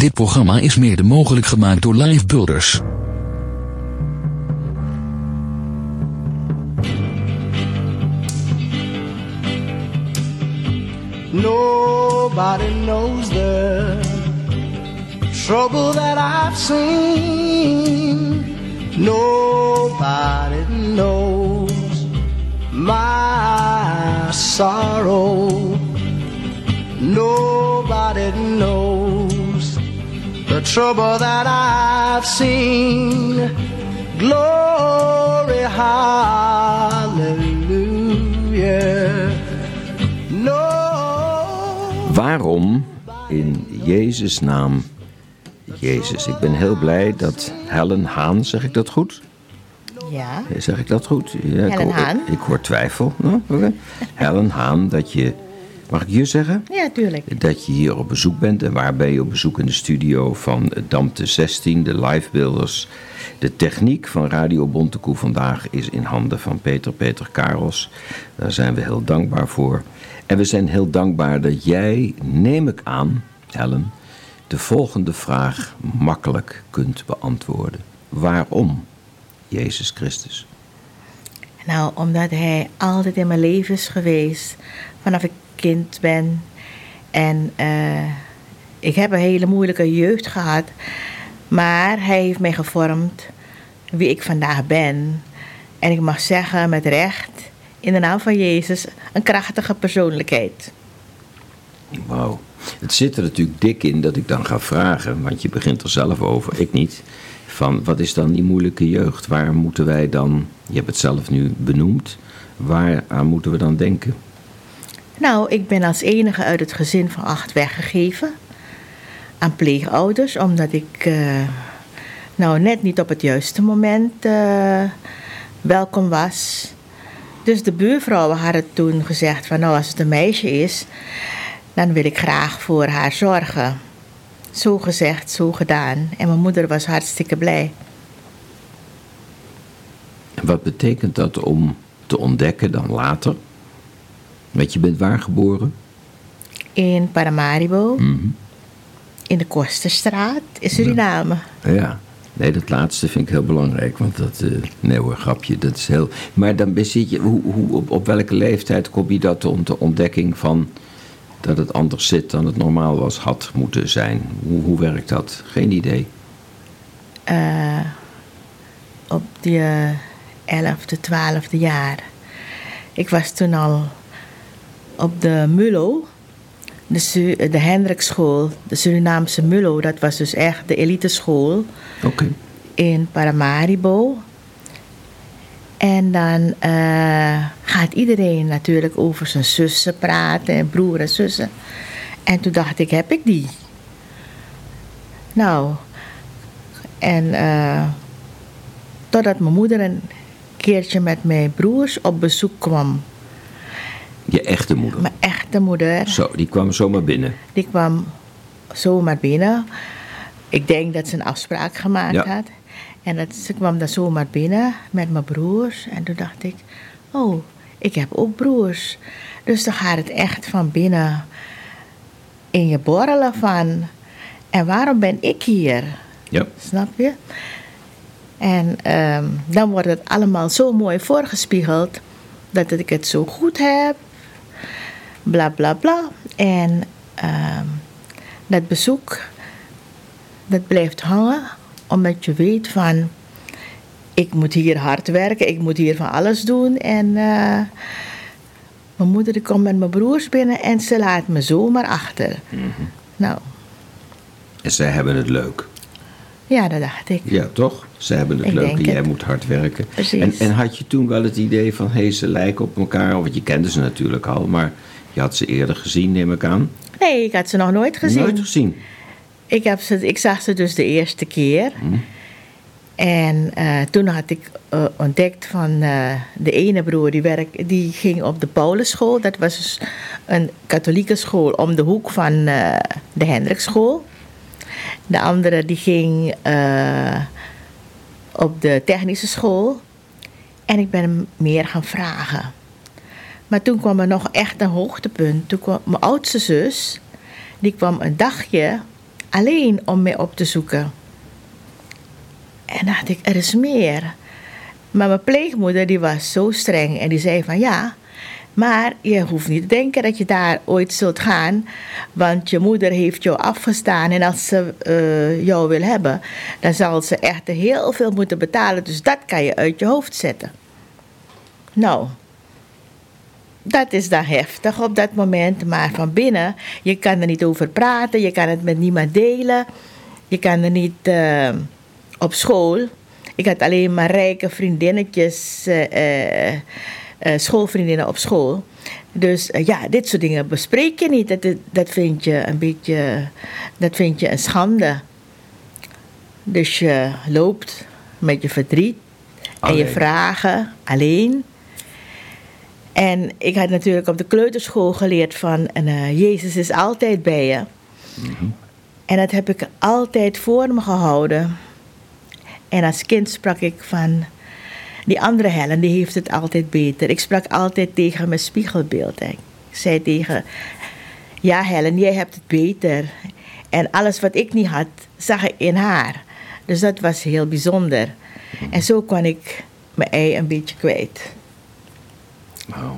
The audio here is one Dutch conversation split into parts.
Dit programma is mede mogelijk gemaakt door Live Builders. Nobody knows the trouble that I've seen. Nobody knows my sorrow. Nobody knows the trouble that I've seen. Glory, hallelujah. No. Waarom in Jezus' naam Jezus? Ik ben heel blij dat Helen Haan, zeg ik dat goed? Ja. Zeg ik dat goed? Ja, ik Helen hoor- Haan. Ik hoor twijfel. Oké. Helen Haan, dat je... Mag ik je zeggen? Ja, tuurlijk. Dat je hier op bezoek bent. En waar ben je op bezoek in de studio van Damte 16, de livebeelders. De techniek van Radio Bontekoe vandaag is in handen van Peter Peter Karels. Daar zijn we heel dankbaar voor. En we zijn heel dankbaar dat jij, neem ik aan, Helen, de volgende vraag makkelijk kunt beantwoorden. Waarom Jezus Christus? Nou, omdat hij altijd in mijn leven is geweest. Vanaf ik kind ben. En eh, ik heb een hele moeilijke jeugd gehad. Maar hij heeft mij gevormd wie ik vandaag ben. En ik mag zeggen met recht, in de naam van Jezus, een krachtige persoonlijkheid. Wauw. Het zit er natuurlijk dik in dat ik dan ga vragen, want je begint er zelf over, ik niet. Van wat is dan die moeilijke jeugd? Waar moeten wij dan, je hebt het zelf nu benoemd, waar aan moeten we dan denken? Nou, ik ben als enige uit het gezin van acht weggegeven aan pleegouders, omdat ik eh, nou net niet op het juiste moment eh, welkom was. Dus de buurvrouwen hadden toen gezegd van nou als het een meisje is, dan wil ik graag voor haar zorgen. Zo gezegd, zo gedaan. En mijn moeder was hartstikke blij. En wat betekent dat om te ontdekken dan later? Want je bent waar geboren? In Paramaribo, Mhm. in de Kosterstraat, in Suriname. Ja. Nee, dat laatste vind ik heel belangrijk, want dat, eh, nee hoor, grapje, dat is heel... Maar dan zit je, hoe, hoe, op, op welke leeftijd kom je dat om de ontdekking van dat het anders zit dan het normaal was, had moeten zijn? Hoe, hoe werkt dat? Geen idee. eh, op de elfde, twaalfde jaar. Ik was toen al op de Mullo, de, de Hendrikschool, de Surinaamse Mullo. Dat was dus echt de eliteschool Oké. in Paramaribo. En dan eh, gaat iedereen natuurlijk over zijn zussen praten, en broer en zussen. En toen dacht ik, heb ik die? Nou, en eh, totdat mijn moeder een keertje met mijn broers op bezoek kwam. Je echte moeder. Mijn echte moeder, Zo, die kwam zomaar binnen. die kwam zomaar binnen. Ik denk dat ze een afspraak gemaakt Ja. had. En dat, ze kwam dan zomaar binnen met mijn broers. En toen dacht ik, oh, ik heb ook broers. Dus dan gaat het echt van binnen in je borrelen van... En waarom ben ik hier? Ja. Snap je? En ehm, dan wordt het allemaal zo mooi voorgespiegeld dat ik het zo goed heb. Bla bla bla. En ehm, dat bezoek, dat blijft hangen, omdat je weet van, ik moet hier hard werken, ik moet hier van alles doen. En eh, mijn moeder die komt met mijn broers binnen en ze laat me zomaar achter. Nou, En zij hebben het leuk. ja, dat dacht ik. Ja, toch? Zij hebben het Ik leuk en jij het. moet hard werken. Precies. En, en had je toen wel het idee van, hé, ze lijken op elkaar? Want je kende ze natuurlijk al, maar je had ze eerder gezien, neem ik aan. Nee, ik had ze nog nooit gezien. Nooit gezien. Ik, heb ze, ik zag ze dus de eerste keer. En eh, toen had ik eh, ontdekt van eh, de ene broer die, werk, die ging op de Paulusschool. Dat was dus een katholieke school om de hoek van de Hendrikschool. De andere die ging op de technische school. En ik ben hem meer gaan vragen. Maar toen kwam er nog echt een hoogtepunt. Toen kwam mijn oudste zus, die kwam een dagje alleen om mij op te zoeken. En dacht ik, er is meer. Maar mijn pleegmoeder die was zo streng en die zei van ja, maar je hoeft niet te denken dat je daar ooit zult gaan, want je moeder heeft jou afgestaan en als ze eh, jou wil hebben, dan zal ze echt heel veel moeten betalen. Dus dat kan je uit je hoofd zetten. Nou, dat is dan heftig op dat moment, maar van binnen, je kan er niet over praten, je kan het met niemand delen, je kan er niet eh, op school. Ik had alleen maar rijke vriendinnetjes, eh, eh, schoolvriendinnen op school. Dus ja, dit soort dingen bespreek je niet. Dat, dat vind je een beetje, dat vind je een schande. Dus je loopt met je verdriet en je vragen alleen. En ik had natuurlijk op de kleuterschool geleerd van en, eh, Jezus is altijd bij je. En dat heb ik altijd voor me gehouden. En als kind sprak ik van die andere Helen, die heeft het altijd beter. Ik sprak altijd tegen mijn spiegelbeeld. Ik zei tegen, ja Helen, jij hebt het beter. En alles wat ik niet had, zag ik in haar. Dus dat was heel bijzonder. En zo kon ik mijn ei een beetje kwijt. Oh.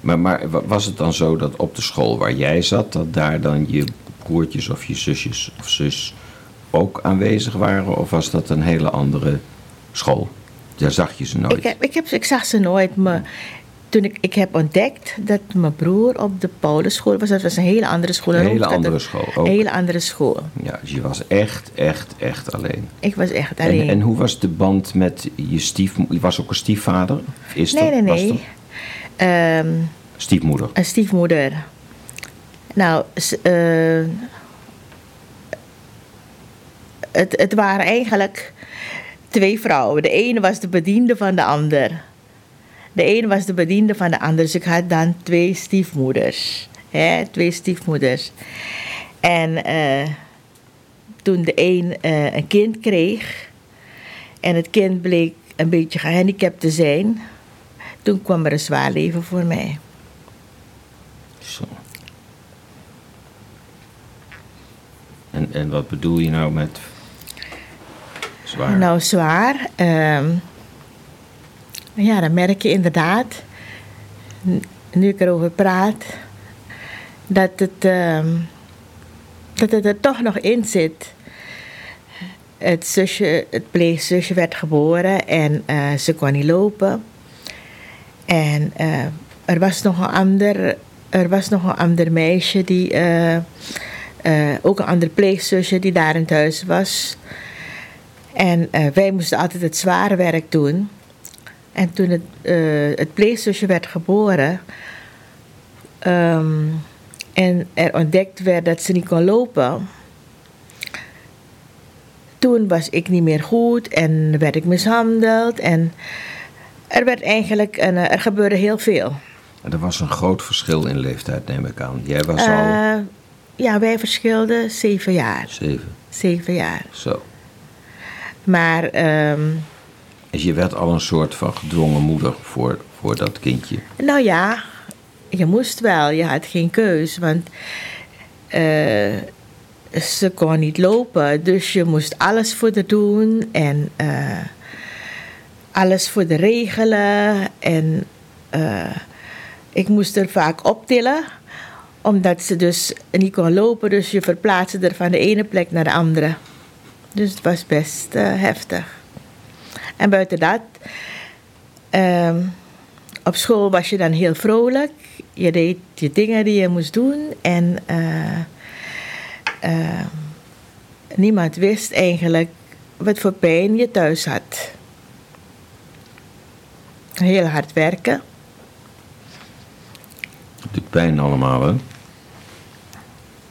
Maar, maar wa- was het dan zo dat op de school waar jij zat, dat daar dan je broertjes of je zusjes of zus ook aanwezig waren? Of was dat een hele andere school? Daar zag je ze nooit. Ik, heb, ik, heb, ik zag ze nooit. Maar toen ik, ik heb ontdekt dat mijn broer op de Paulusschool was. Dat was een hele andere school. Een hele andere school ook. Een hele andere school. Ja, dus je was echt, echt, echt alleen. Ik was echt alleen. En, en hoe was de band met je stiefmoeder? Je was ook een stiefvader? Is nee, dat, nee, nee. Ehm, Stiefmoeder. een stiefmoeder. Nou, eh, het, het waren eigenlijk twee vrouwen. De ene was de bediende van de ander. De ene was de bediende van de ander. Dus ik had dan twee stiefmoeders. Hè, twee stiefmoeders. En eh, toen de een eh, een kind kreeg... en het kind bleek een beetje gehandicapt te zijn... toen kwam er een zwaar leven voor mij. Zo. En, en wat bedoel je nou met zwaar? Nou, zwaar. ehm, ja, dan merk je inderdaad, nu ik erover praat, dat het, ehm, dat het er toch nog in zit. Het, zusje, het pleegzusje werd geboren en eh, ze kon niet lopen. En eh, er, was nog een ander, er was nog een ander meisje, die, eh, ook een ander pleegzusje die daar in het huis was. En wij moesten altijd het zware werk doen. En toen het, eh, het pleegzusje werd geboren ehm, en er ontdekt werd dat ze niet kon lopen, toen was ik niet meer goed en werd ik mishandeld en er werd eigenlijk een, eh, er gebeurde heel veel. Er was een groot verschil in leeftijd, neem ik aan. Jij was al Eh, ja, wij verschilden zeven jaar. zeven. Zeven jaar. Zo. Maar ehm, Dus je werd al een soort van gedwongen moeder voor, voor dat kindje. Nou ja, je moest wel. Je had geen keus. Want eh, ze kon niet lopen. Dus je moest alles voor haar doen. En eh, alles voor de regelen. En eh, ik moest er vaak optillen. Omdat ze dus niet kon lopen. Dus je verplaatste er van de ene plek naar de andere. Dus het was best heftig. En buiten dat... ehm, op school was je dan heel vrolijk. Je deed je dingen die je moest doen. En eh, eh, niemand wist eigenlijk wat voor pijn je thuis had. Heel hard werken. Doet pijn allemaal, hè?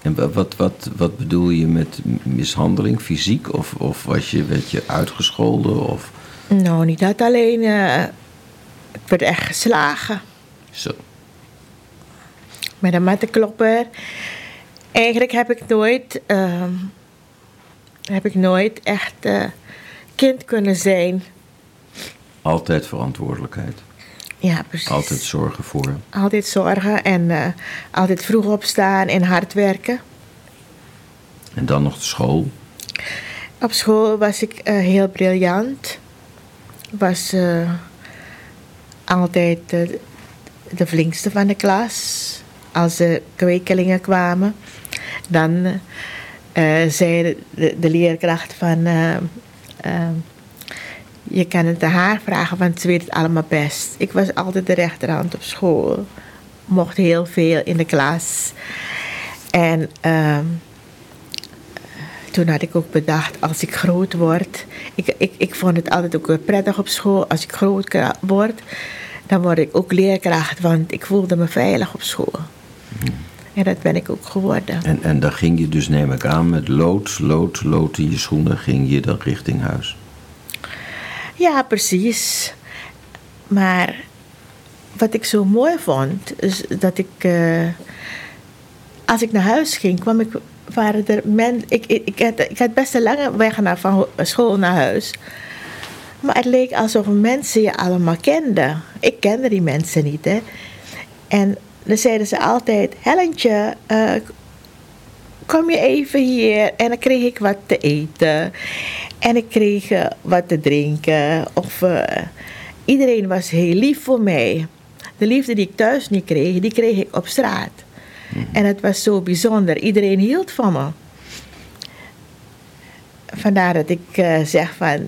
En wa- wat, wat, wat bedoel je met mishandeling, fysiek? Of, of was je, werd je uitgescholden? Of Nou, niet dat alleen. eh, ik werd echt geslagen zo? met een mattenklopper. Eigenlijk heb ik nooit, ehm, heb ik nooit echt eh, kind kunnen zijn. Altijd verantwoordelijkheid. Ja, precies. Altijd zorgen voor. Altijd zorgen en eh, altijd vroeg opstaan en hard werken. En dan nog de school. Op school was ik heel briljant. Was eh, altijd eh, de flinkste van de klas. Als de kwekelingen kwamen, dan eh, zei de, de leerkracht van... je kan het haar vragen, want ze weet het allemaal best. Ik was altijd de rechterhand op school. Mocht heel veel in de klas. En ehm, toen had ik ook bedacht, als ik groot word... Ik, ik, ik vond het altijd ook prettig op school. Als ik groot word, dan word ik ook leerkracht. Want ik voelde me veilig op school. En dat ben ik ook geworden. En, en dan ging je dus, neem ik aan, met lood, lood, lood in je schoenen, ging je dan richting huis. Ja, precies. Maar wat ik zo mooi vond, is dat ik. eh, als ik naar huis ging, kwam ik. Waren er men, ik, ik, ik, had, ik had best een lange weg naar, van ho- school naar huis. Maar het leek alsof mensen je allemaal kenden. Ik kende die mensen niet, hè. En dan zeiden ze altijd: Helentje, eh, kom je even hier? En dan kreeg ik wat te eten. En ik kreeg eh, wat te drinken. Of, eh, iedereen was heel lief voor mij. De liefde die ik thuis niet kreeg, die kreeg ik op straat. En het was zo bijzonder. Iedereen hield van me. Vandaar dat ik eh, zeg van...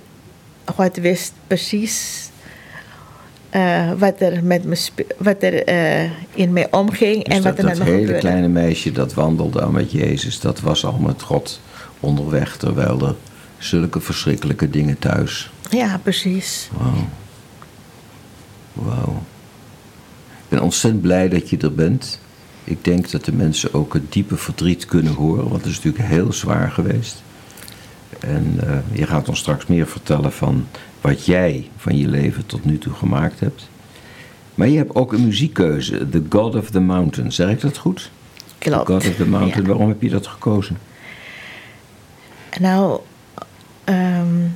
God wist precies eh, wat er, met me wat er eh, in mij omging Dus en dat, wat er met me hele gebeurde. kleine meisje dat wandelde al met Jezus, dat was al met God onderweg, terwijl er zulke verschrikkelijke dingen thuis. Ja, precies. Wauw. Wauw. Ik ben ontzettend blij dat je er bent. Ik denk dat de mensen ook het diepe verdriet kunnen horen, want het is natuurlijk heel zwaar geweest. En eh, je gaat ons straks meer vertellen van wat jij van je leven tot nu toe gemaakt hebt. Maar je hebt ook een muziekkeuze, The God of the Mountain. Zeg ik dat goed? Klopt. The God of the Mountain. Ja. Waarom heb je dat gekozen? Nou, ehm,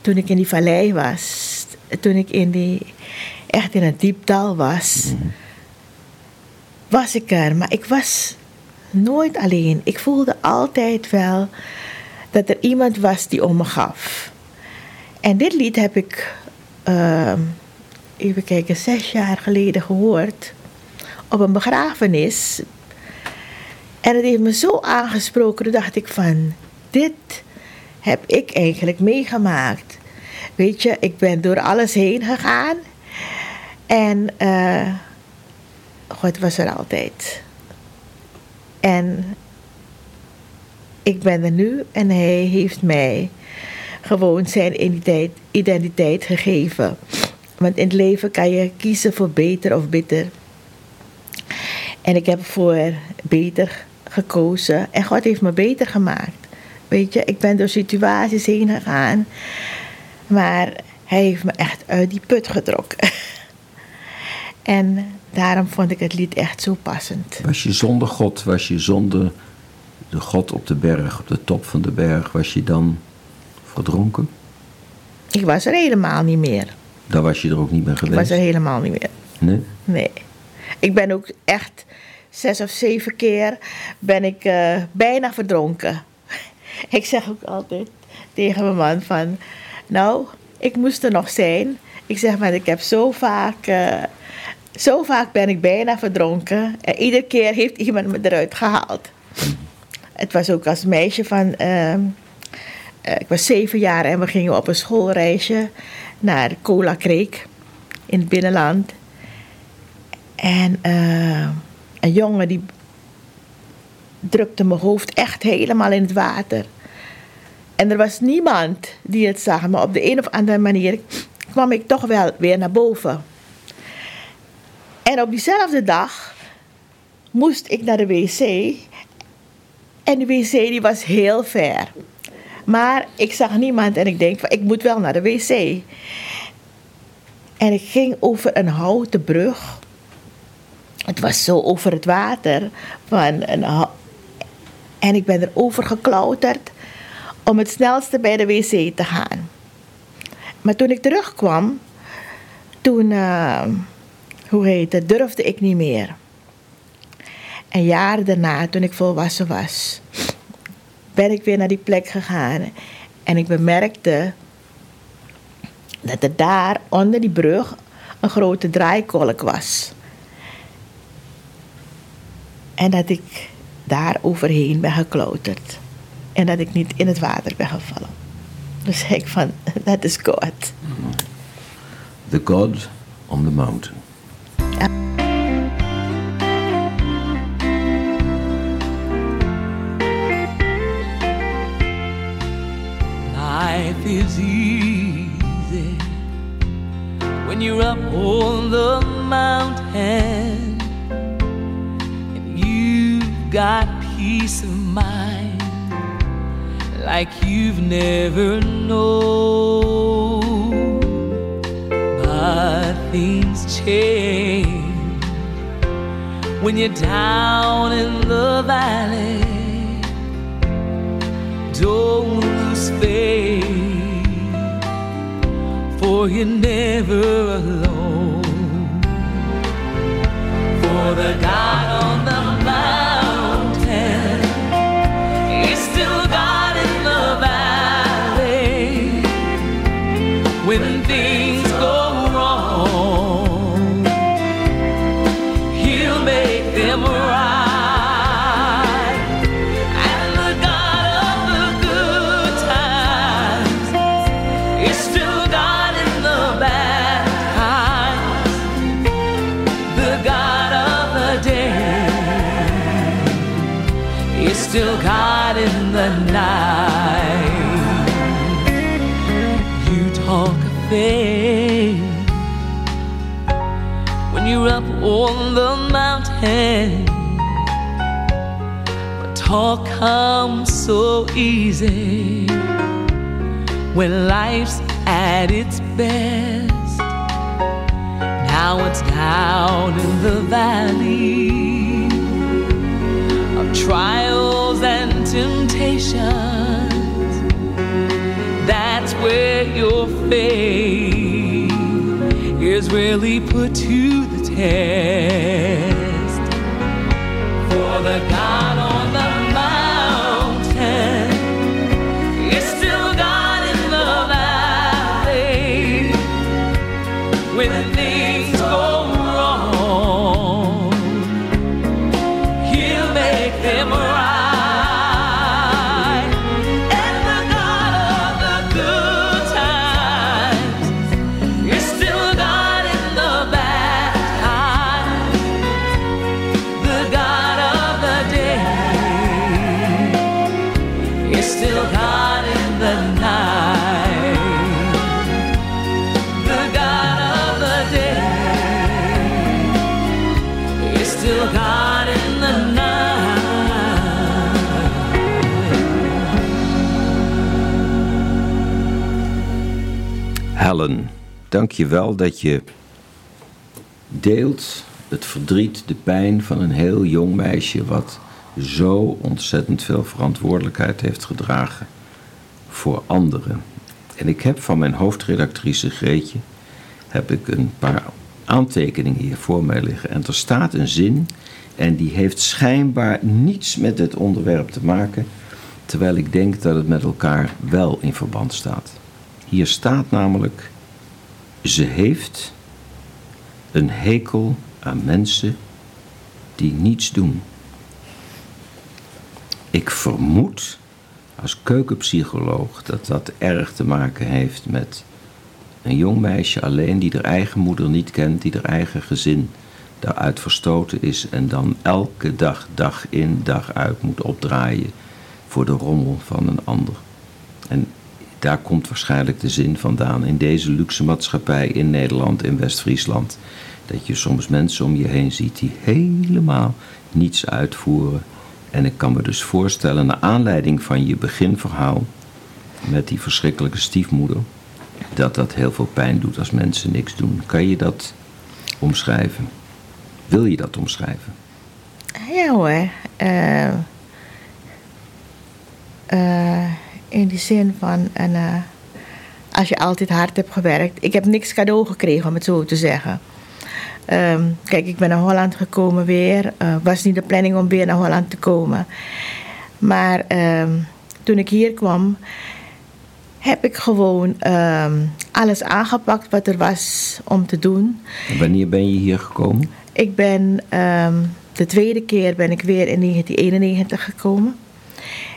toen ik in die vallei was, toen ik in die, echt in een diep dal was, was ik er. Maar ik was nooit alleen. Ik voelde altijd wel dat er iemand was die om me gaf. En dit lied heb ik, ehm, even kijken, zes jaar geleden gehoord op een begrafenis en het heeft me zo aangesproken, toen dacht ik van, dit heb ik eigenlijk meegemaakt. Weet je, ik ben door alles heen gegaan. En eh, God was er altijd. En ik ben er nu en hij heeft mij gewoon zijn identiteit, gegeven. Want in het leven kan je kiezen voor beter of bitter. En ik heb voor beter gekozen. En God heeft me beter gemaakt. Weet je, ik ben door situaties heen gegaan. Maar hij heeft me echt uit die put getrokken. en daarom vond ik het lied echt zo passend. Was je zonder God, was je zonder de God op de berg, op de top van de berg, was je dan verdronken? Ik was er helemaal niet meer. Dan was je er ook niet meer Ik was geweest? er helemaal niet meer. Nee? Nee. Ik ben ook echt zes of zeven keer ben ik eh, bijna verdronken. Ik zeg ook altijd tegen mijn man van... Nou, ik moest er nog zijn. Ik zeg maar, ik heb zo vaak... eh, zo vaak ben ik bijna verdronken. En iedere keer heeft iemand me eruit gehaald. Het was ook als meisje van... ehm, eh, ik was zeven jaar en we gingen op een schoolreisje naar Cola Creek in het binnenland. En eh, een jongen die drukte mijn hoofd echt helemaal in het water. En er was niemand die het zag, maar op de een of andere manier kwam ik toch wel weer naar boven. En op diezelfde dag moest ik naar de wc. En de wc die was heel ver. Maar ik zag niemand en ik denk van ik moet wel naar de wc. En ik ging over een houten brug. Het was zo over het water. Van een, en ik ben er over geklauterd om het snelste bij de wc te gaan. Maar toen ik terugkwam, toen, eh, hoe heet het, durfde ik niet meer. En jaren daarna, toen ik volwassen was, ben ik weer naar die plek gegaan. En ik bemerkte dat er daar onder die brug een grote draaikolk was. En dat ik daar overheen ben geklauterd. En dat ik niet in het water ben gevallen. Dus ik van, dat is God. The God on the Mountain. Life is easy when you're up on the mountain and you've got peace of mind like you've never known. But things change when you're down in the valley. Don't lose faith, for you're never alone. For the God when you're up on the mountain. But talk comes so easy when life's at its best. Now it's down in the valley of trials and temptations. That's where your faith is really put to the test. For the God dank je wel dat je deelt het verdriet, de pijn van een heel jong meisje wat zo ontzettend veel verantwoordelijkheid heeft gedragen voor anderen. En ik heb van mijn hoofdredactrice Greetje heb ik een paar aantekeningen hier voor mij liggen. En er staat een zin en die heeft schijnbaar niets met het onderwerp te maken, terwijl ik denk dat het met elkaar wel in verband staat. Hier staat namelijk: ze heeft een hekel aan mensen die niets doen. Ik vermoed als keukenpsycholoog dat dat erg te maken heeft met een jong meisje alleen die haar eigen moeder niet kent, die haar eigen gezin daaruit verstoten is en dan elke dag, dag in, dag uit moet opdraaien voor de rommel van een ander. En daar komt waarschijnlijk de zin vandaan in deze luxe maatschappij in Nederland, in West-Friesland. Dat je soms mensen om je heen ziet die helemaal niets uitvoeren. En ik kan me dus voorstellen, naar aanleiding van je beginverhaal met die verschrikkelijke stiefmoeder, dat dat heel veel pijn doet als mensen niks doen. Kan je dat omschrijven? Wil je dat omschrijven? Ja hoor. Eh, eh, in die zin van, en, eh, als je altijd hard hebt gewerkt. Ik heb niks cadeau gekregen, om het zo te zeggen. Ehm, kijk, ik ben naar Holland gekomen weer. Het was niet de planning om weer naar Holland te komen. Maar ehm, toen ik hier kwam, heb ik gewoon ehm, alles aangepakt wat er was om te doen. En wanneer ben je hier gekomen? Ik ben de tweede keer ben ik weer in 1991 gekomen.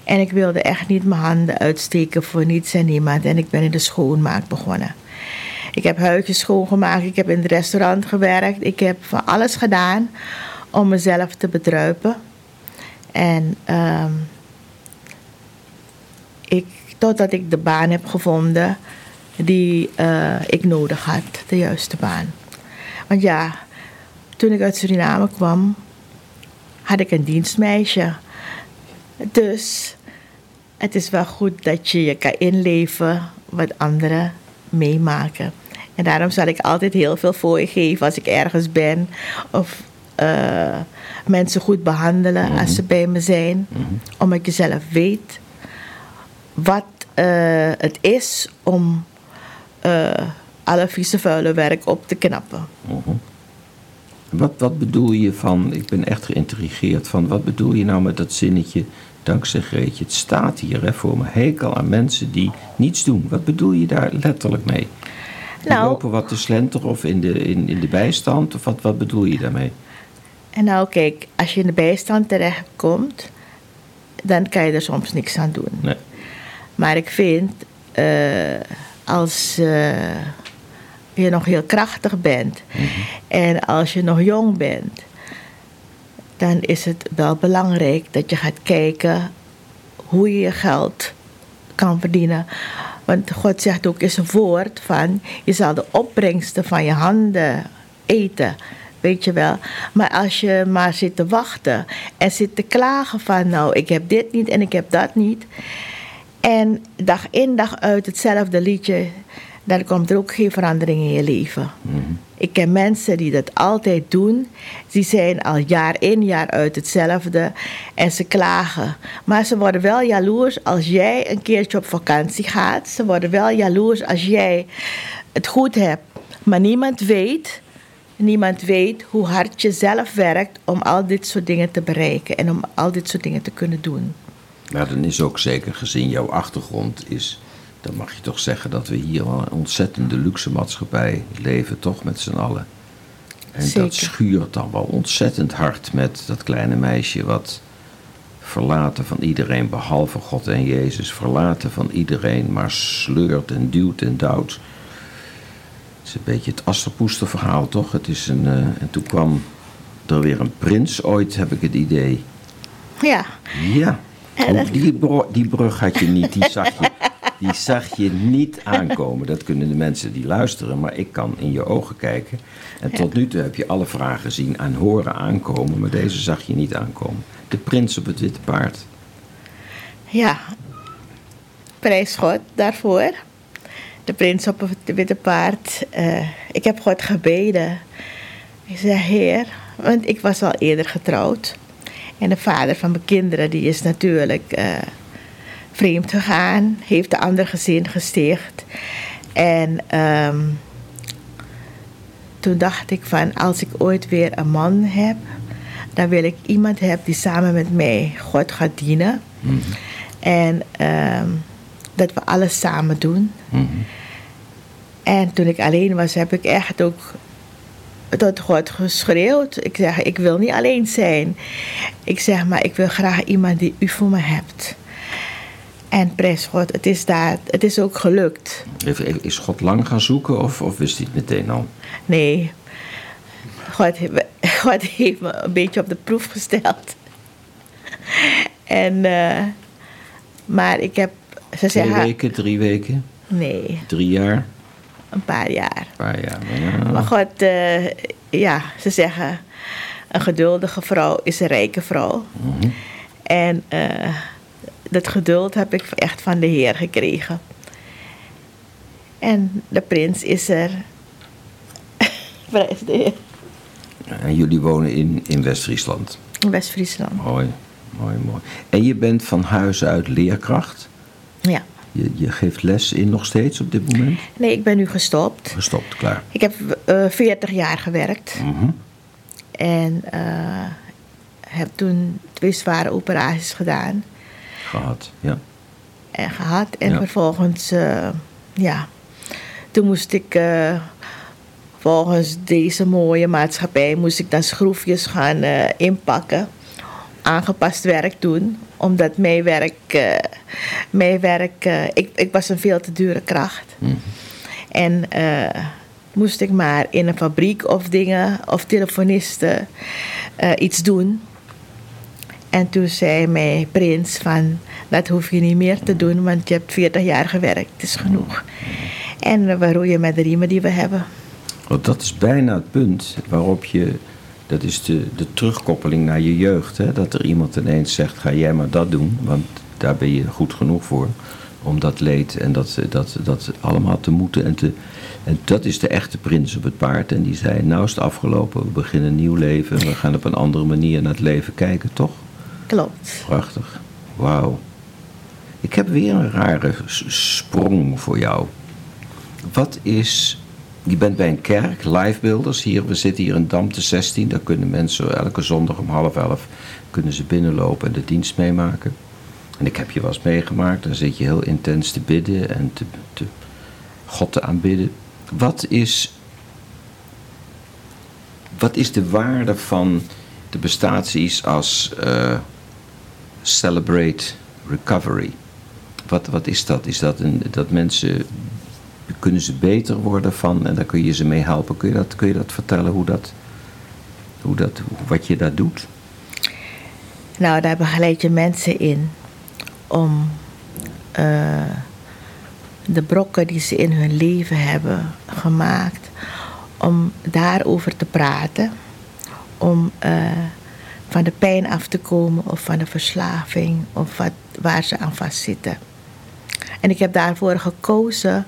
En ik wilde echt niet mijn handen uitsteken voor niets en niemand. En ik ben in de schoonmaak begonnen. Ik heb huisjes schoongemaakt, ik heb in het restaurant gewerkt. Ik heb van alles gedaan om mezelf te bedruipen. En ehm, ik, totdat ik de baan heb gevonden die eh, ik nodig had, de juiste baan. Want ja, toen ik uit Suriname kwam, had ik een dienstmeisje. Dus het is wel goed dat je je kan inleven wat anderen meemaken. En daarom zal ik altijd heel veel voor je geven als ik ergens ben. Of eh, mensen goed behandelen als ze bij me zijn. Omdat je zelf weet wat eh, het is om eh, alle vieze vuile werk op te knappen. Wat, wat bedoel je van, ik ben echt geïntrigeerd van, wat bedoel je nou met dat zinnetje, dankzij Greetje, het staat hier hè, voor me, hekel aan mensen die niets doen. Wat bedoel je daar letterlijk mee? Die Nou- lopen wat te slenteren of in de, in, in de bijstand, of wat, wat bedoel je daarmee? En nou kijk, als je in de bijstand terechtkomt, dan kan je er soms niks aan doen. Nee. Maar ik vind, eh, als eh, je nog heel krachtig bent en als je nog jong bent, dan is het wel belangrijk dat je gaat kijken hoe je je geld kan verdienen. Want God zegt ook in zijn woord van, je zal de opbrengsten van je handen eten. Weet je wel. Maar als je maar zit te wachten en zit te klagen van, nou, ik heb dit niet en ik heb dat niet. En dag in dag uit hetzelfde liedje, dan komt er ook geen verandering in je leven. Ik ken mensen die dat altijd doen. Die zijn al jaar in, jaar uit hetzelfde. En ze klagen. Maar ze worden wel jaloers als jij een keertje op vakantie gaat. Ze worden wel jaloers als jij het goed hebt. Maar niemand weet, niemand weet hoe hard je zelf werkt om al dit soort dingen te bereiken. En om al dit soort dingen te kunnen doen. Maar dan is ook zeker gezien jouw achtergrond is, dan mag je toch zeggen dat we hier wel een ontzettende luxe maatschappij leven, toch met z'n allen. En Zeker. dat schuurt dan wel ontzettend hard met dat kleine meisje wat verlaten van iedereen behalve God en Jezus, verlaten van iedereen, maar sleurt en duwt en duwt. Het is een beetje het Asterpoester verhaal, toch? Het is een, eh, en toen kwam er weer een prins ooit, heb ik het idee. Ja, Ja. Oh, die, bro- die brug had je niet, die zag je, die zag je niet aankomen. Dat kunnen de mensen die luisteren, maar ik kan in je ogen kijken. En tot nu toe heb je alle vragen zien en horen aankomen, maar deze zag je niet aankomen. De prins op het witte paard. ja. Prijs God daarvoor. De prins op het witte paard. Eh, ik heb God gebeden. Ik zei, Heer, want ik was al eerder getrouwd. En de vader van mijn kinderen, die is natuurlijk eh, vreemd gegaan. Heeft de ander gezin gesticht. En ehm, toen dacht ik van, als ik ooit weer een man heb, dan wil ik iemand hebben die samen met mij God gaat dienen. En ehm, dat we alles samen doen. En toen ik alleen was, heb ik echt ook tot God geschreeuwd. Ik zeg, ik wil niet alleen zijn. Ik zeg, maar ik wil graag iemand die u voor me hebt. En prijs God, het is, daar, het is ook gelukt. Is God lang gaan zoeken of, of wist hij het meteen al? Nee, God, heeft- God heeft me een beetje op de proef gesteld. En, eh, maar ik heb, ze Twee zeggen, weken, drie weken, nee, drie jaar, een paar jaar. een paar jaar. Ja. Maar God, eh, ja, ze zeggen, een geduldige vrouw is een rijke vrouw. En eh, dat geduld heb ik echt van de Heer gekregen. En de prins is er. Prijs de Heer. En jullie wonen in, in West-Friesland. In West-Friesland. Mooi, mooi, mooi. En je bent van huis uit leerkracht. Ja. Je, je geeft les in nog steeds op dit moment? Nee, ik ben nu gestopt. Gestopt, klaar. Ik heb eh 40 jaar gewerkt. Mhm. En eh, heb toen twee zware operaties gedaan. Gehad, ja. en gehad. En Ja. vervolgens, eh, ja, toen moest ik eh, volgens deze mooie maatschappij, moest ik dan schroefjes gaan eh, inpakken. Aangepast werk doen, omdat mijn werk, mijn werk ik, ik was een veel te dure kracht. En eh, moest ik maar in een fabriek of dingen, of telefonisten, iets doen. En toen zei mij Prins van, dat hoef je niet meer te doen, want je hebt 40 jaar gewerkt, het is genoeg. En we roeien met de riemen die we hebben. Dat is bijna het punt waarop je. Dat is de, de terugkoppeling naar je jeugd. Hè? Dat er iemand ineens zegt: ga jij maar dat doen, want daar ben je goed genoeg voor. Om dat leed en dat, dat, dat allemaal te moeten. En, te, en dat is de echte prins op het paard. En die zei: Nou is het afgelopen, we beginnen een nieuw leven. We gaan op een andere manier naar het leven kijken, toch? Klopt. Prachtig. Wauw. Ik heb weer een rare sprong voor jou. Wat is. Je bent bij een kerk, livebeelders hier. We zitten hier in Dam de 16. Daar kunnen mensen elke zondag om half elf kunnen ze binnenlopen en de dienst meemaken. En ik heb je wel eens meegemaakt. Dan zit je heel intens te bidden en te, te, God te aanbidden. Wat is, wat is de waarde van de bestaat iets als eh, Celebrate Recovery? Wat, wat is dat? Is dat een, dat mensen kunnen ze beter worden van en daar kun je ze mee helpen? Kun je dat, kun je dat vertellen hoe dat, hoe dat, wat je daar doet? Nou, daar begeleid je mensen in om eh, de brokken die ze in hun leven hebben gemaakt, om daarover te praten, om eh, van de pijn af te komen of van de verslaving of wat, waar ze aan vastzitten. En ik heb daarvoor gekozen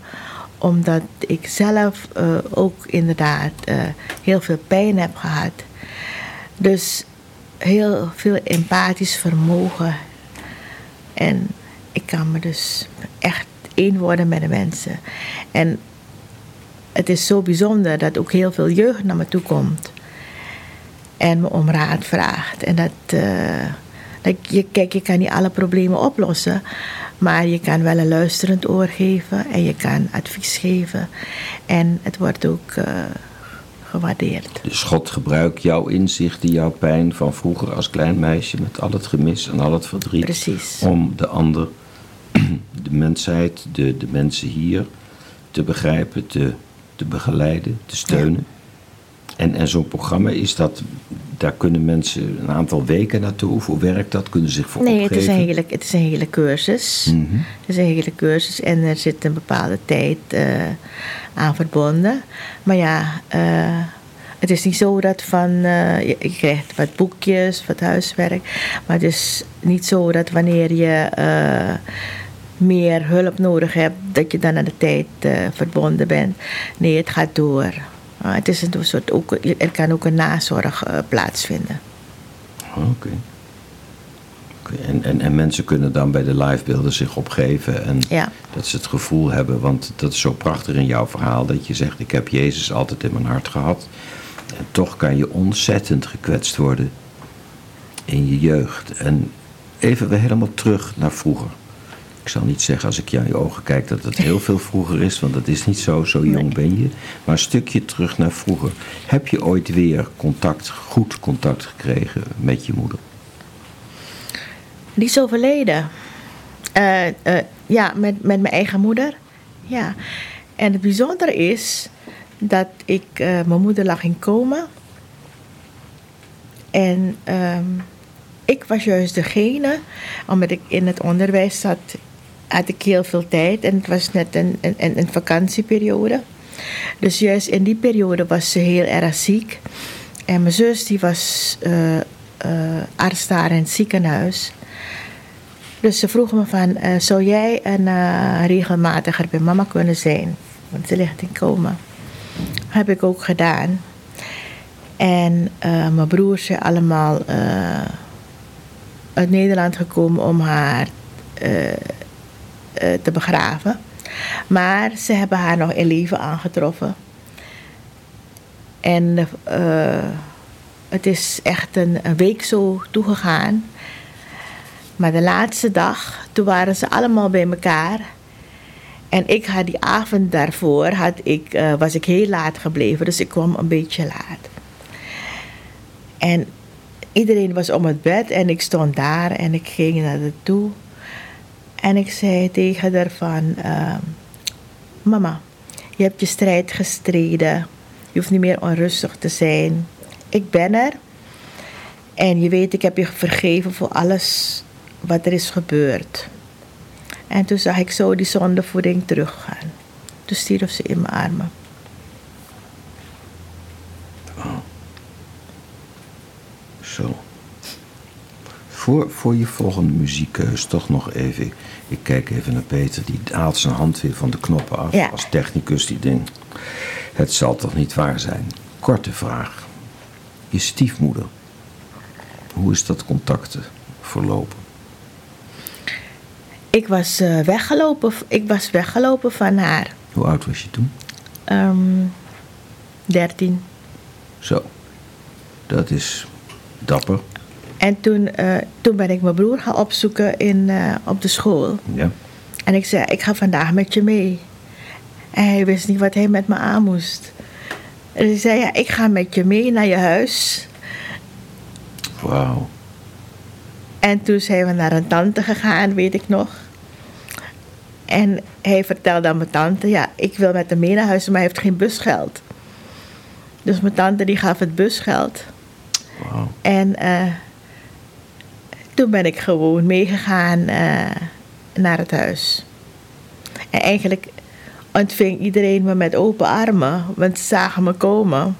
omdat ik zelf eh, ook inderdaad eh, heel veel pijn heb gehad. Dus heel veel empathisch vermogen. En ik kan me dus echt één worden met de mensen. En het is zo bijzonder dat ook heel veel jeugd naar me toe komt. En me om raad vraagt. En dat, eh, dat je, kijk, je kan niet alle problemen oplossen. Maar je kan wel een luisterend oor geven. En je kan advies geven. En het wordt ook eh, gewaardeerd. Dus God gebruikt jouw inzichten, jouw pijn van vroeger als klein meisje met al het gemis en al het verdriet. Precies. Om de ander, de mensheid, de, de mensen hier te begrijpen, te, te begeleiden, te steunen. En, en zo'n programma is dat, daar kunnen mensen een aantal weken naartoe. Of hoe werkt dat? Kunnen ze zich voor Nee, het is, een hele, het is een hele cursus. Mhm. Het is een hele cursus en er zit een bepaalde tijd eh, aan verbonden. Maar ja, eh, het is niet zo dat van, eh, je, je krijgt wat boekjes, wat huiswerk. Maar het is niet zo dat wanneer je meer hulp nodig hebt, dat je dan aan de tijd verbonden bent. Nee, het gaat door. Ah, het is een soort ook, er kan ook een nazorg eh, plaatsvinden. Oké. Oké, En, en, en mensen kunnen dan bij de livebeelden zich opgeven en Ja. dat ze het gevoel hebben, want dat is zo prachtig in jouw verhaal, dat je zegt, ik heb Jezus altijd in mijn hart gehad. En toch kan je ontzettend gekwetst worden in je jeugd. En even weer helemaal terug naar vroeger. Ik zal niet zeggen als ik je aan je ogen kijk dat het heel veel vroeger is, want dat is niet zo, zo jong ben je. Maar een stukje terug naar vroeger. Heb je ooit weer contact, goed contact gekregen met je moeder? Die is overleden. Eh, eh, ja, met, met mijn eigen moeder. Ja. En het bijzondere is dat ik, eh, mijn moeder lag in coma. En ehm, ik was juist degene, omdat ik in het onderwijs zat, had ik heel veel tijd. En het was net een, een, een vakantieperiode. Dus juist in die periode was ze heel erg ziek. En mijn zus die was eh, arts daar in het ziekenhuis. Dus ze vroeg me van, eh, zou jij een regelmatiger bij mama kunnen zijn? Want ze ligt in coma. Heb ik ook gedaan. En mijn broers zijn allemaal uit Nederland gekomen om haar te begraven. Maar ze hebben haar nog in leven aangetroffen. En eh, het is echt een, een week zo toegegaan Maar de laatste dag, toen waren ze allemaal bij elkaar. En ik had die avond daarvoor, had ik, eh, was ik heel laat gebleven. Dus ik kwam een beetje laat. En iedereen was om het bed en ik stond daar en ik ging naar de toe. En ik zei tegen haar van, ehm, mama, je hebt je strijd gestreden. Je hoeft niet meer onrustig te zijn. Ik ben er. En je weet, ik heb je vergeven voor alles wat er is gebeurd. En toen zag ik zo die zondevoeding teruggaan. Toen stierf ze in mijn armen. Zo. Voor, voor je volgende muziekkeus toch nog even. Ik kijk even naar Peter, die haalt zijn hand weer van de knoppen af. Ja. Als technicus die denkt, het zal toch niet waar zijn. Korte vraag. Je stiefmoeder. Hoe is dat contact verlopen? Ik was, eh, weggelopen, ik was weggelopen van haar. Hoe oud was je toen? Ehm 13. Zo. Dat is dapper. En toen, eh, toen ben ik mijn broer gaan opzoeken in, eh, op de school. Ja. En ik zei, ik ga vandaag met je mee. En hij wist niet wat hij met me aan moest. En hij zei, ja, ik ga met je mee naar je huis. Wauw. En toen zijn we naar een tante gegaan, weet ik nog. En hij vertelde aan mijn tante, ja, ik wil met hem mee naar huis, maar hij heeft geen busgeld. Dus mijn tante die gaf het busgeld. Wauw. En eh, toen ben ik gewoon meegegaan eh, naar het huis. En eigenlijk ontving iedereen me met open armen, want ze zagen me komen.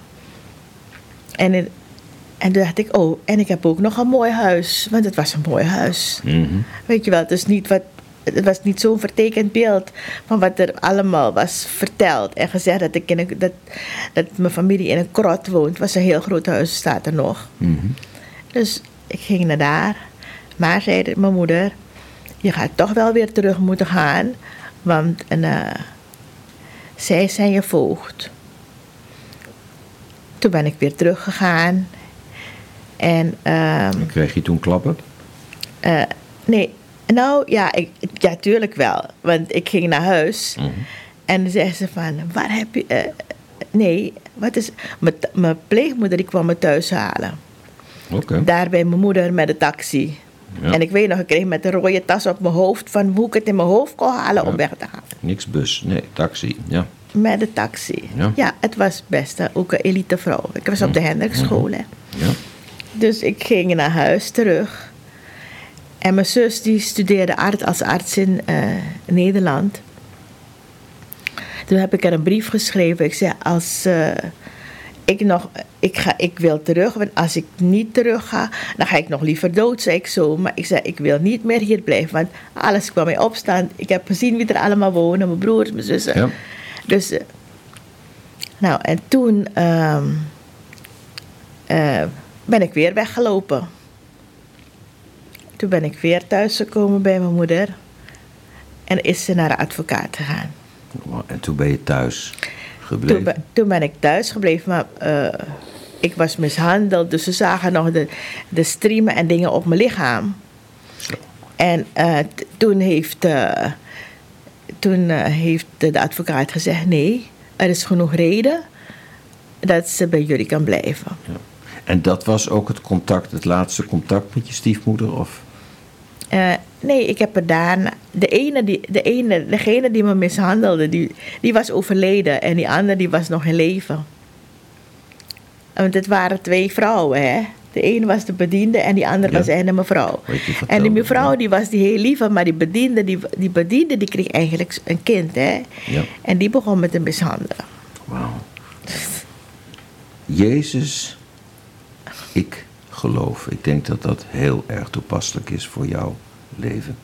En, en toen dacht ik, oh, en ik heb ook nog een mooi huis, want het was een mooi huis. Mhm. Weet je wel, het, is niet wat, het was niet zo'n vertekend beeld van wat er allemaal was verteld. En gezegd dat, ik in een, dat, dat mijn familie in een krot woont. Het was een heel groot huis, staat er nog. Mhm. Dus ik ging naar daar. Maar zei mijn moeder, je gaat toch wel weer terug moeten gaan. Want en, eh, zij zijn je voogd. Toen ben ik weer teruggegaan. En ehm, Kreeg je toen klappen? eh, nee, nou ja, ik, ja, tuurlijk wel. Want ik ging naar huis en dan zei ze van, waar heb je... eh, nee, wat is... Mijn, mijn pleegmoeder die kwam me thuis halen. Oké. Daar bij mijn moeder met de taxi. Ja. En ik weet nog, ik kreeg met een rode tas op mijn hoofd... van hoe ik het in mijn hoofd kon halen om weg te gaan. Niks bus, nee, taxi. Ja. Met de taxi. Ja. het was best ook een elite vrouw. Ik was op de Hendrikschool, hè. ja. Dus ik ging naar huis terug. En mijn zus die studeerde arts als arts in eh, Nederland. Toen heb ik haar een brief geschreven. Ik zei, als eh, ik nog, ik, ga, ik wil terug. Want als ik niet terug ga, dan ga ik nog liever dood, zei ik zo. Maar ik zei, ik wil niet meer hier blijven. Want alles kwam mij opstaan. Ik heb gezien wie er allemaal wonen. Mijn broers, mijn zussen. Ja. Dus, eh, nou, en toen ehm, eh, ben ik weer weggelopen. Toen ben ik weer thuisgekomen bij mijn moeder. En is ze naar de advocaat gegaan. En toen ben je thuis gebleven. Toen, ben- toen ben ik thuis gebleven, maar eh, ik was mishandeld. Dus ze zagen nog de, de streamen en dingen op mijn lichaam. Zo. En eh, toen heeft, eh, toen, heeft de advocaat gezegd: nee, er is genoeg reden dat ze bij jullie kan blijven. Ja. En dat was ook het contact, het laatste contact met je stiefmoeder? Of? Nee, ik heb er daarna. De ene, die, de ene, degene die me mishandelde, die, die was overleden. En die andere die was nog in leven. Want het waren twee vrouwen, hè. De ene was de bediende en die andere Ja. was een mevrouw. En die mevrouw die was die heel lieve, maar die bediende die, die, bediende, die kreeg eigenlijk een kind, hè. Ja. En die begon met te mishandelen. Wauw. Jezus, ik geloof. Ik denk dat dat heel erg toepasselijk is voor jouw leven.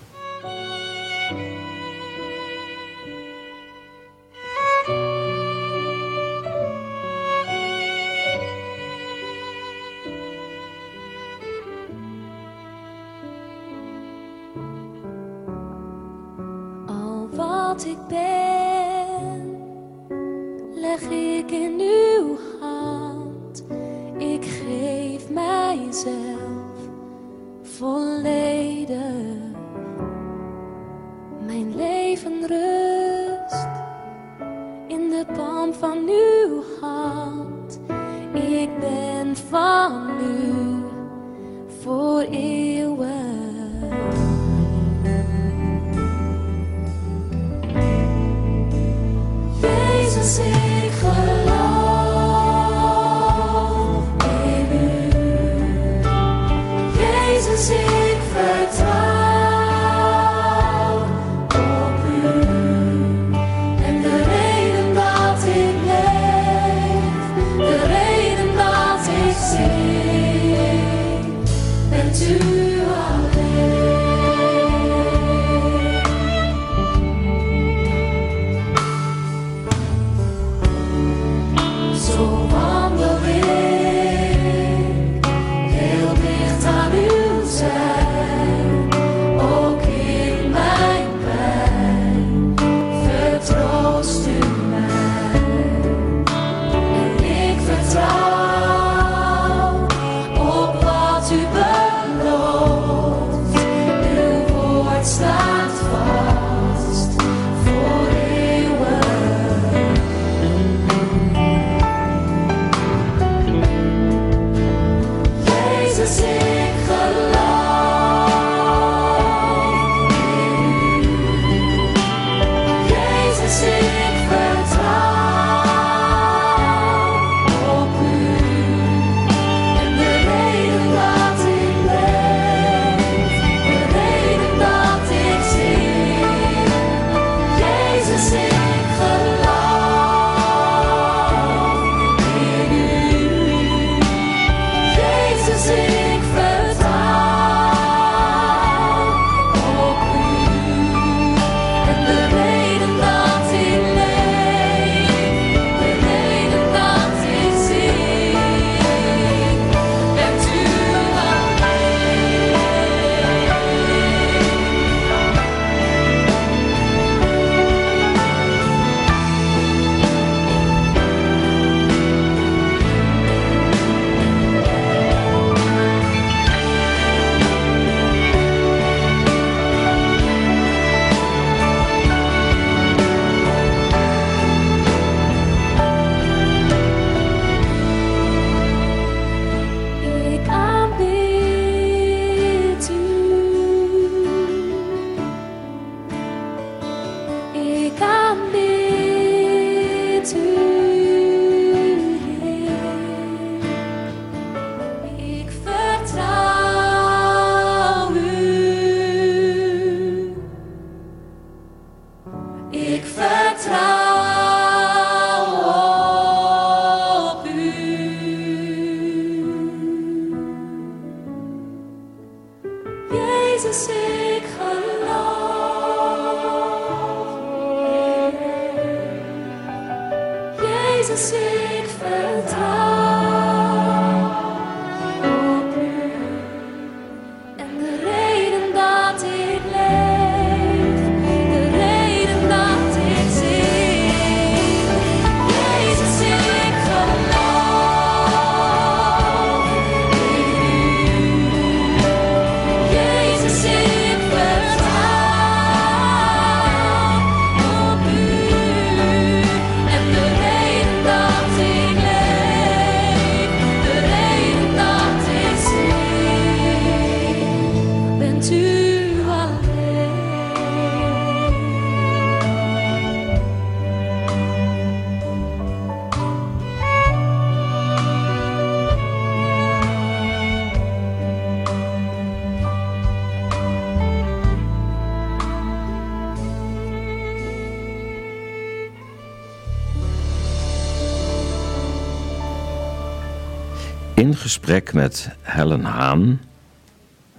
met Helen Haan.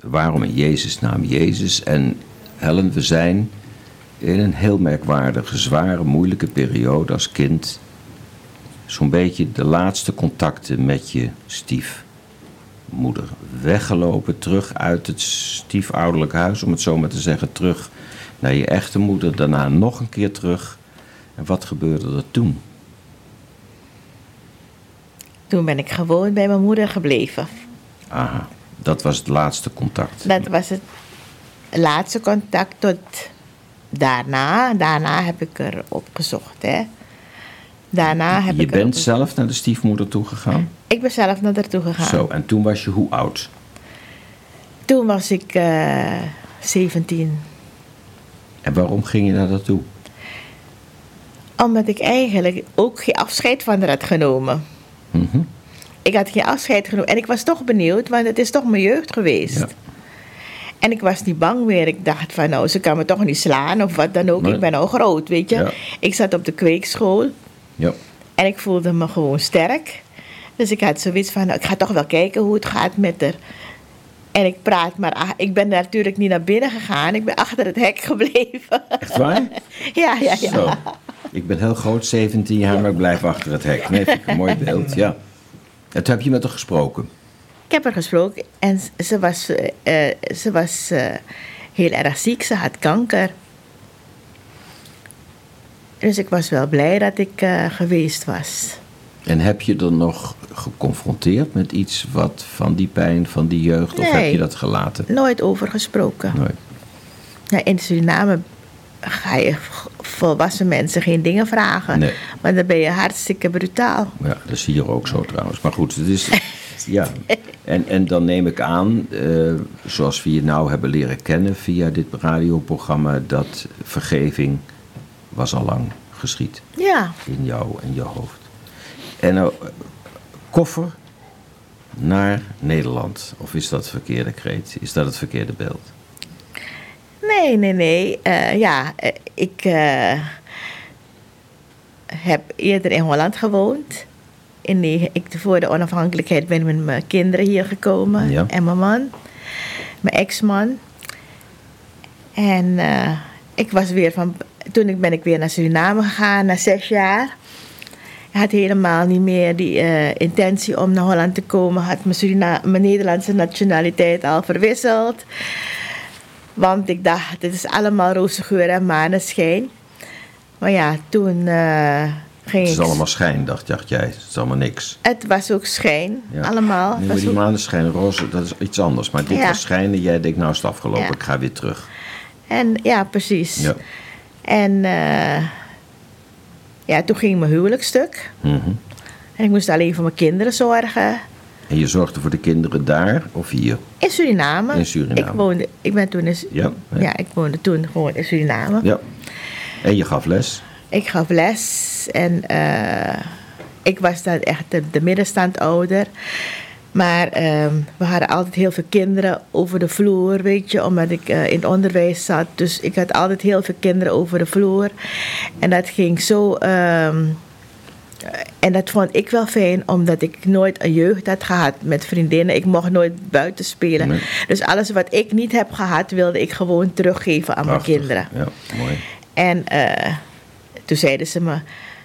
Waarom in Jezus naam Jezus? En Helen, we zijn in een heel merkwaardige, zware, moeilijke periode als kind. Zo'n beetje de laatste contacten met je stiefmoeder. Weggelopen, terug uit het stiefouderlijk huis, om het zo maar te zeggen, terug naar je echte moeder. Daarna nog een keer terug. En wat gebeurde er toen? Toen ben ik gewoon bij mijn moeder gebleven. Ah, dat was het laatste contact. Dat was het laatste contact tot daarna. Daarna heb ik er opgezocht, hè. Daarna heb je bent zelf naar de stiefmoeder toegegaan? Ik ben zelf naar haar toegegaan. Zo, en toen was je hoe oud? Toen was ik eh, uh, 17. En waarom ging je naar haar toe? Omdat ik eigenlijk ook geen afscheid van haar had genomen. Mhm. Ik had geen afscheid genomen. En ik was toch benieuwd, want het is toch mijn jeugd geweest. Ja. En ik was niet bang meer. Ik dacht van, nou, ze kan me toch niet slaan of wat dan ook. Nee. Ik ben al groot, weet je. Ja. Ik zat op de kweekschool Ja. en ik voelde me gewoon sterk. Dus ik had zoiets van, nou, ik ga toch wel kijken hoe het gaat met haar. En ik praat maar, ik ben natuurlijk niet naar binnen gegaan. Ik ben achter het hek gebleven. Echt waar? ja, ja, ja. Zo. Ik ben heel groot, 17 jaar, maar ik blijf achter het hek. Nee, vind ik een mooi beeld, ja. En toen heb je met haar gesproken. Ik heb haar gesproken en ze was, eh, eh, ze was eh, heel erg ziek. Ze had kanker. Dus ik was wel blij dat ik geweest was. En heb je er nog geconfronteerd met iets wat van die pijn, van die jeugd, of heb je dat gelaten? Nooit over gesproken. Nooit. In Suriname ga je volwassen mensen geen dingen vragen. Nee. Maar dan ben je hartstikke brutaal. Ja, dat is hier ook zo trouwens. Maar goed, het is. Ja. En, en dan neem ik aan, eh, zoals we je nou hebben leren kennen via dit radioprogramma, dat vergeving was al lang geschied Ja, in jou en je hoofd. En nou, koffer naar Nederland. Of is dat verkeerde kreet? Is dat het verkeerde beeld? Nee, nee, nee. Eh, ja, eh, ik eh, heb eerder in Holland gewoond. In die, ik, voor de onafhankelijkheid ben ik met mijn kinderen hier gekomen. Ja. En mijn man. Mijn ex-man. En ik was weer van... Toen ik- ben ik weer naar Suriname gegaan, na zes jaar. Ik had helemaal niet meer die intentie om naar Holland te komen. Had mijn, Surina mijn Nederlandse nationaliteit al verwisseld. Want ik dacht, dit is allemaal roze geur en maneschijn. Maar ja, toen eh, ging Het is ik... allemaal schijn, dacht, dacht jij. Het is allemaal niks. Het was ook schijn, Ja. allemaal. Nee, maar die ook- maneschijn roze, dat is iets anders. Maar dit Ja. was schijnen. Jij denkt, nou is het afgelopen, Ja. ik ga weer terug. En ja, precies. En eh, ja, toen ging mijn huwelijksstuk. Mhm. En ik moest alleen voor mijn kinderen zorgen. En je zorgde voor de kinderen daar of hier? In Suriname. In Suriname. Ik, woonde, ik ben toen in, Su- Ja, ja. ja, ik woonde toen gewoon in Suriname. Ja. En je gaf les? Ik gaf les en eh, ik was dan echt de, de middenstandouder. Maar ehm, we hadden altijd heel veel kinderen over de vloer, weet je, omdat ik eh, in het onderwijs zat. Dus ik had altijd heel veel kinderen over de vloer. En dat ging zo. ehm, en dat vond ik wel fijn, omdat ik nooit een jeugd had gehad met vriendinnen. Ik mocht nooit buiten spelen. Nee. Dus alles wat ik niet heb gehad, wilde ik gewoon teruggeven aan Prachtig. mijn kinderen. Ja, mooi. En eh, toen zeiden ze me: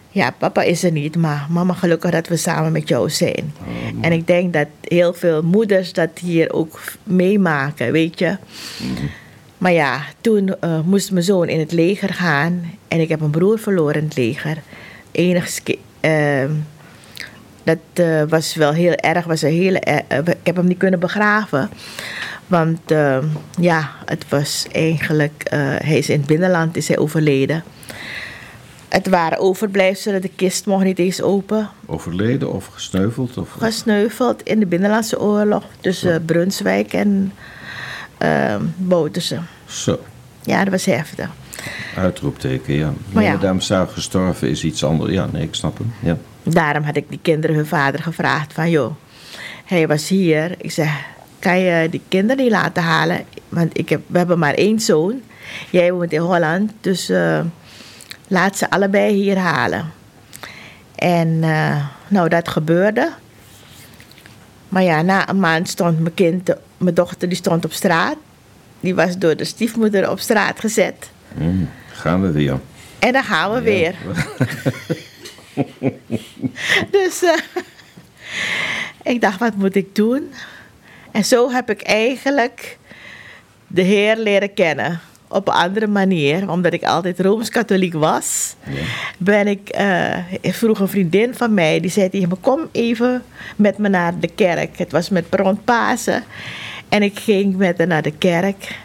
Ja, papa is er niet, maar mama, gelukkig dat we samen met jou zijn. en ik denk dat heel veel moeders dat hier ook meemaken, weet je. Maar ja, toen eh, moest mijn zoon in het leger gaan. En ik heb een broer verloren in het leger. Enigszins. Ehm, dat eh, was wel heel erg. Was een hele, eh, ik heb hem niet kunnen begraven. Want ehm, ja, het was eigenlijk... eh, hij is in het binnenland is hij overleden. Het waren overblijfselen. De kist mocht niet eens open. Overleden of gesneuveld? Of... Gesneuveld in de Binnenlandse Oorlog. Tussen Brunswijk en Bouterse. Zo, Ja, dat was heftig. Uitroepteken, ja. Maar ja. Zou gestorven is iets anders. Ja, nee, ik snap hem. Ja. Daarom had ik die kinderen hun vader gevraagd van... joh, hij was hier. Ik zeg, kan je die kinderen niet laten halen? Want ik heb, we hebben maar één zoon. Jij woont in Holland, dus eh, laat ze allebei hier halen. En eh, nou, dat gebeurde. Maar ja, na een maand stond mijn kind, mijn dochter, die stond op straat. Die was door de stiefmoeder op straat gezet. Mm, gaan we weer. En dan gaan we weer. dus eh, ik dacht, wat moet ik doen? En zo heb ik eigenlijk de Heer leren kennen. Op een andere manier, omdat ik altijd rooms-katholiek was. Ben ik, eh, vroeg een vriendin van mij, die zei tegen me: Kom even met me naar de kerk. Het was met rond Pasen. En ik ging met haar naar de kerk.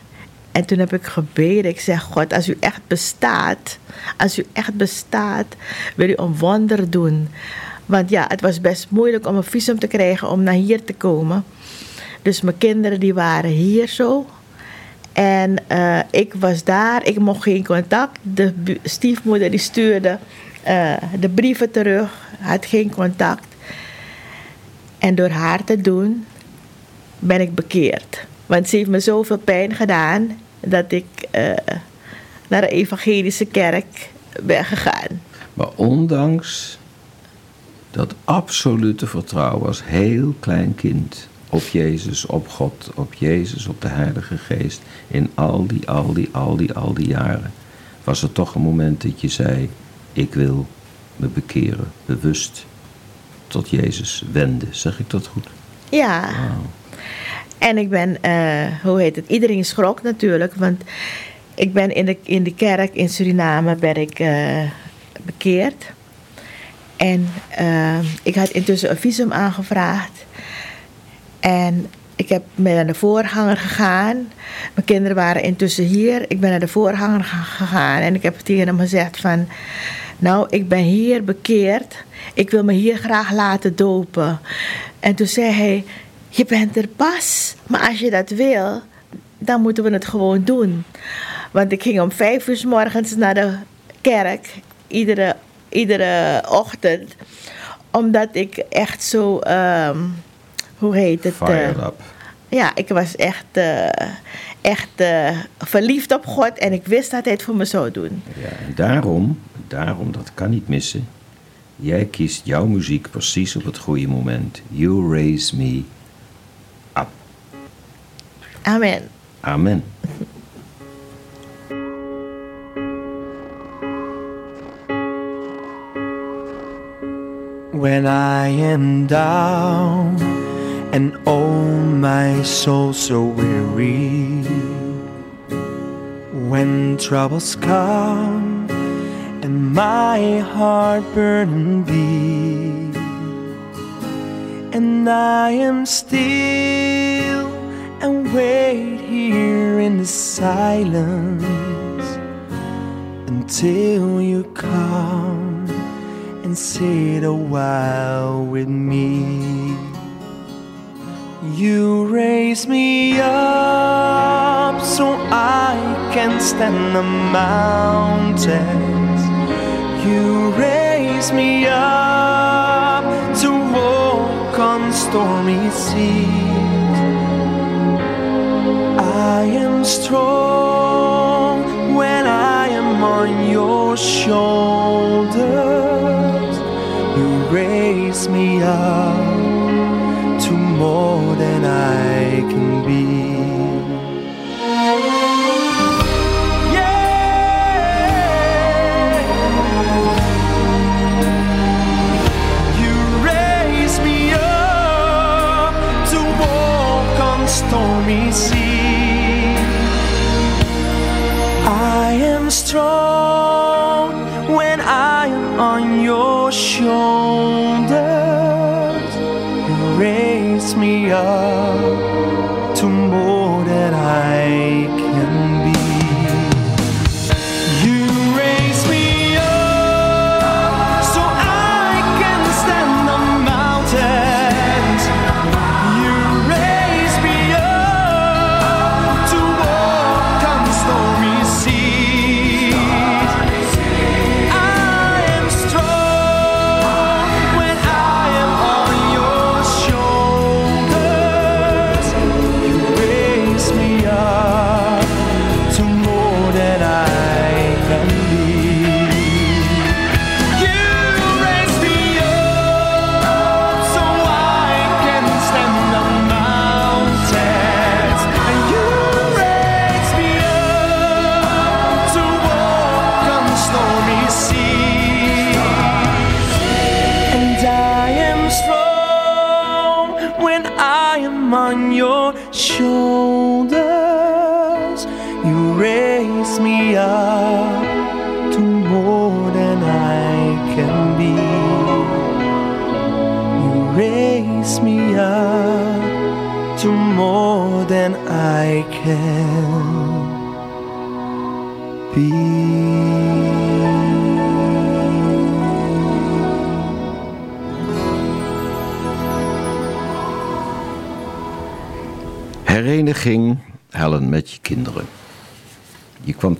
En toen heb ik gebeden. Ik zeg, God, als u echt bestaat, als u echt bestaat, wil u een wonder doen. Want ja, het was best moeilijk om een visum te krijgen om naar hier te komen. Dus mijn kinderen die waren hier zo. En eh, ik was daar, ik mocht geen contact. De stiefmoeder die stuurde eh, de brieven terug, had geen contact. En door haar te doen ben ik bekeerd. Want ze heeft me zoveel pijn gedaan dat ik eh, naar de evangelische kerk ben gegaan. Maar ondanks dat absolute vertrouwen als heel klein kind op Jezus, op God, op Jezus, op de Heilige Geest, in al die, al die, al die, al die jaren, was er toch een moment dat je zei: Ik wil me bekeren, bewust tot Jezus wenden. Zeg ik dat goed? Ja. En ik ben, eh, hoe heet het? Iedereen schrok natuurlijk, want ik ben in de, in de kerk in Suriname ben ik eh, bekeerd. En eh, ik had intussen een visum aangevraagd. En ik heb naar de voorganger gegaan. Mijn kinderen waren intussen hier. Ik ben naar de voorganger ge- gegaan en ik heb tegen hem gezegd van... Nou, ik ben hier bekeerd. Ik wil me hier graag laten dopen. En toen zei hij... Je bent er pas. Maar als je dat wil, dan moeten we het gewoon doen. Want ik ging om vijf uur 's morgens naar de kerk. Iedere, iedere ochtend. Omdat ik echt zo... ehm, hoe heet het? eh, Fired up. ja, ik was echt, eh, echt eh, verliefd op God en ik wist dat hij het voor me zou doen. Ja, en daarom, daarom, dat kan niet missen. Jij kiest jouw muziek precies op het goede moment. You raise me. Amen. Amen. When I am down and oh my soul so weary, when troubles come and my heart burden be, and I am still and wait here in the silence until you come and sit a while with me. You raise me up so I can stand the mountains. You raise me up to walk on stormy seas. I am strong when I am on your shoulders. You raise me up to more than I can be. Yeah. You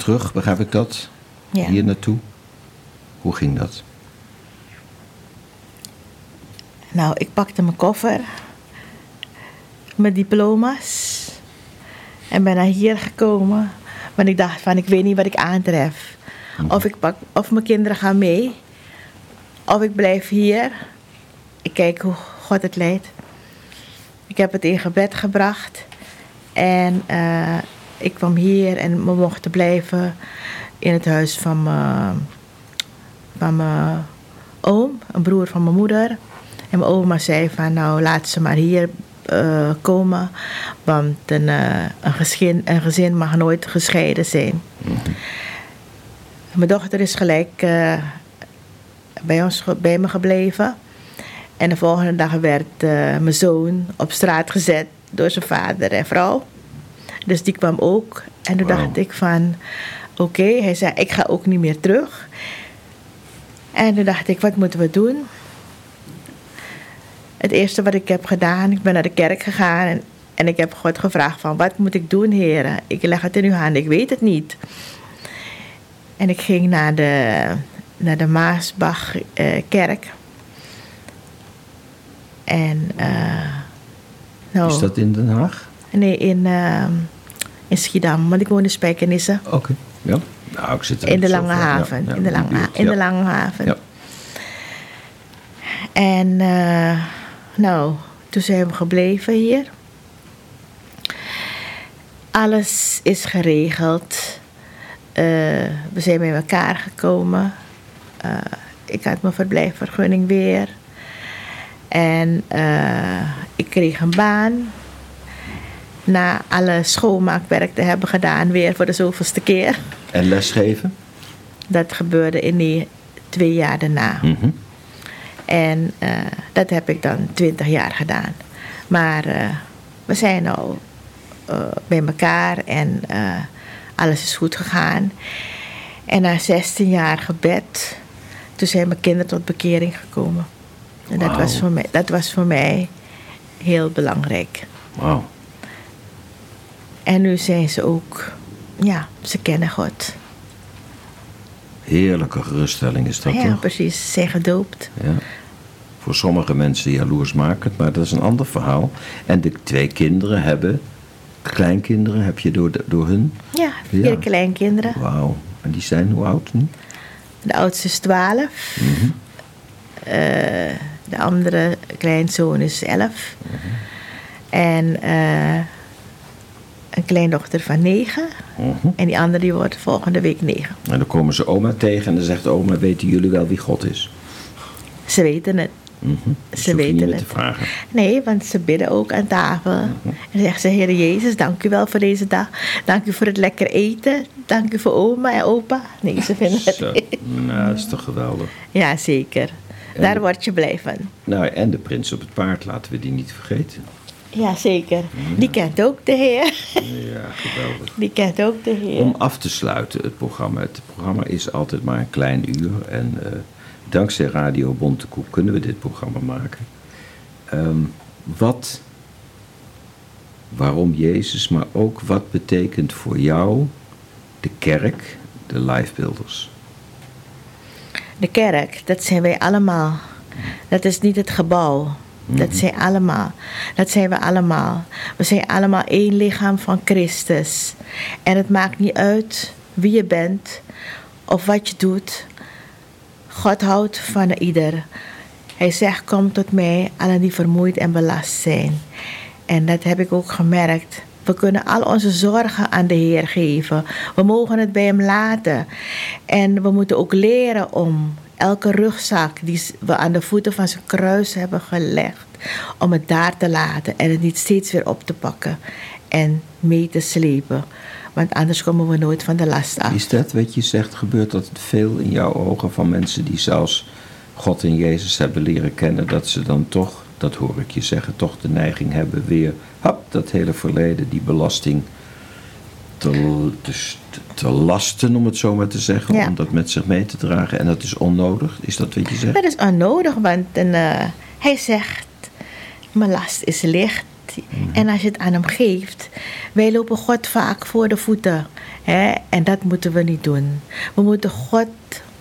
terug, begrijp ik dat? Ja. Hier naartoe. Hoe ging dat? Nou, ik pakte mijn koffer, mijn diploma's en ben naar hier gekomen. Want ik dacht van, ik weet niet wat ik aantref. Of, ik pak, of mijn kinderen gaan mee, of ik blijf hier. Ik kijk hoe God het leidt. Ik heb het in gebed gebracht en eh, ik kwam hier en we mochten blijven in het huis van mijn, van mijn oom, een broer van mijn moeder. En mijn oma zei van nou laat ze maar hier eh, komen, want een, eh, een, gezin, mag nooit gescheiden zijn. Mijn dochter is gelijk eh, bij, ons, bij me gebleven. En de volgende dag werd mijn zoon op straat gezet door zijn vader en vrouw. Dus die kwam ook. En toen dacht ik van, oké, hij zei, ik ga ook niet meer terug. En toen dacht ik, wat moeten we doen? Het eerste wat ik heb gedaan, ik ben naar de kerk gegaan en, en ik heb God gevraagd van, wat moet ik doen, heren? Ik leg het in uw handen, ik weet het niet. En ik ging naar de, naar de Maasbach eh, kerk. En, eh, nou, Is dat in Den Haag? nee, in, eh, in Schiedam, want ik woon in Spijkenisse. Oké. Ja. Nou, ik zit In de Lange. Ja, Haven. ja, in de Lange, buurt, in de. Lange Haven. Ja. En eh, nou, toen zijn we gebleven hier. Alles is geregeld. Eh, we zijn bij elkaar gekomen. Eh, ik had mijn verblijfvergunning weer. En ik kreeg een baan. Na alle schoonmaakwerk te hebben gedaan, weer voor de zoveelste keer. En lesgeven? Dat gebeurde in die twee jaar daarna. Mhm. En eh, dat heb ik dan twintig jaar gedaan. Maar eh, we zijn nou eh, bij elkaar en alles is goed gegaan. En na 16 jaar gebed, toen zijn mijn kinderen tot bekering gekomen. En dat was, voor mij, dat was voor mij heel belangrijk. Wauw. En nu zijn ze ook, ja, ze kennen God. Heerlijke geruststelling is dat ja, toch? precies. Ze zijn gedoopt. Ja. Voor sommige mensen jaloersmakend, maar dat is een ander verhaal. En de twee kinderen hebben, kleinkinderen heb je door, de- door hun? Ja, vier Ja. kleinkinderen. Wauw. En die zijn hoe oud nu? De oudste is 12. Mhm. Eh, de andere kleinzoon is 11. Mhm. En eh, een kleindochter van 9. Mhm. En die andere die wordt volgende week 9. En dan komen ze oma tegen en dan zegt oma, weten jullie wel wie God is? Ze weten het. Mhm. Ze Dus weten het. Nee, want ze bidden ook aan tafel. Mhm. En zeggen ze, Heer Jezus, dank u wel voor deze dag. Dank u voor het lekker eten. Dank u voor oma en opa. Nee, ze vinden het. Zo. Nou, dat is toch geweldig. Ja, zeker. Daar word je blij van. Nou, en de prins op het paard, laten we die niet vergeten. Ja, zeker. Die kent ook de Heer. Ja, geweldig. Die kent ook de Heer. Om af te sluiten, het programma. Het programma is altijd maar een klein uur. En eh, dankzij Radio Bontekoek kunnen we dit programma maken. Ehm, wat, waarom Jezus, maar ook wat betekent voor jou de kerk, de livebeelders? De kerk, dat zijn wij allemaal. Dat is niet het gebouw. Dat zijn allemaal. Dat zijn we allemaal. We zijn allemaal één lichaam van Christus. En het maakt niet uit wie je bent of wat je doet. God houdt van ieder. Hij zegt: Kom tot mij, allen die vermoeid en belast zijn. En dat heb ik ook gemerkt. We kunnen al onze zorgen aan de Heer geven. We mogen het bij Hem laten. En we moeten ook leren om elke rugzak die we aan de voeten van zijn kruis hebben gelegd, om het daar te laten en het niet steeds weer op te pakken en mee te slepen. Want anders komen we nooit van de last af. Is dat wat je zegt, gebeurt dat veel in jouw ogen van mensen die zelfs God en Jezus hebben leren kennen, dat ze dan toch, dat hoor ik je zeggen, toch de neiging hebben weer, hap, dat hele verleden, die belasting te, te, te lasten, om het zo maar te zeggen, Ja. om dat met zich mee te dragen. En dat is onnodig, is dat wat je zegt? Dat is onnodig, want eh, hij zegt: Mijn last is licht En als je het aan hem geeft, wij lopen God vaak voor de voeten. Hè? En dat moeten we niet doen. We moeten God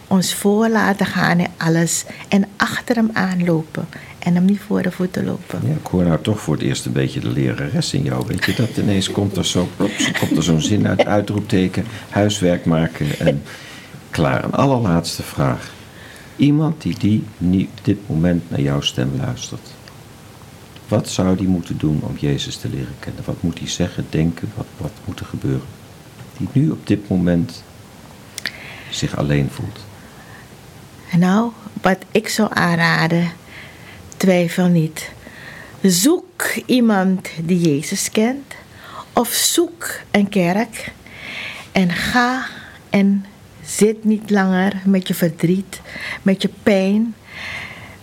ons voor laten gaan in alles. En achter hem aanlopen. En hem niet voor de voeten lopen. Ja, ik hoor nou toch voor het eerst een beetje de lerares in jou. Weet je dat? Ineens komt er zo, plops, komt er zo'n zin uit, uitroepteken, huiswerk maken en klaar. Een allerlaatste vraag. Iemand die, die niet op dit moment naar jouw stem luistert. Wat zou die moeten doen om Jezus te leren kennen? Wat moet hij zeggen, denken? Wat, wat moet er gebeuren? Die nu op dit moment zich alleen voelt. Nou, wat ik zou aanraden, twijfel niet. Zoek iemand die Jezus kent. Of zoek een kerk. En ga en zit niet langer met je verdriet, met je pijn.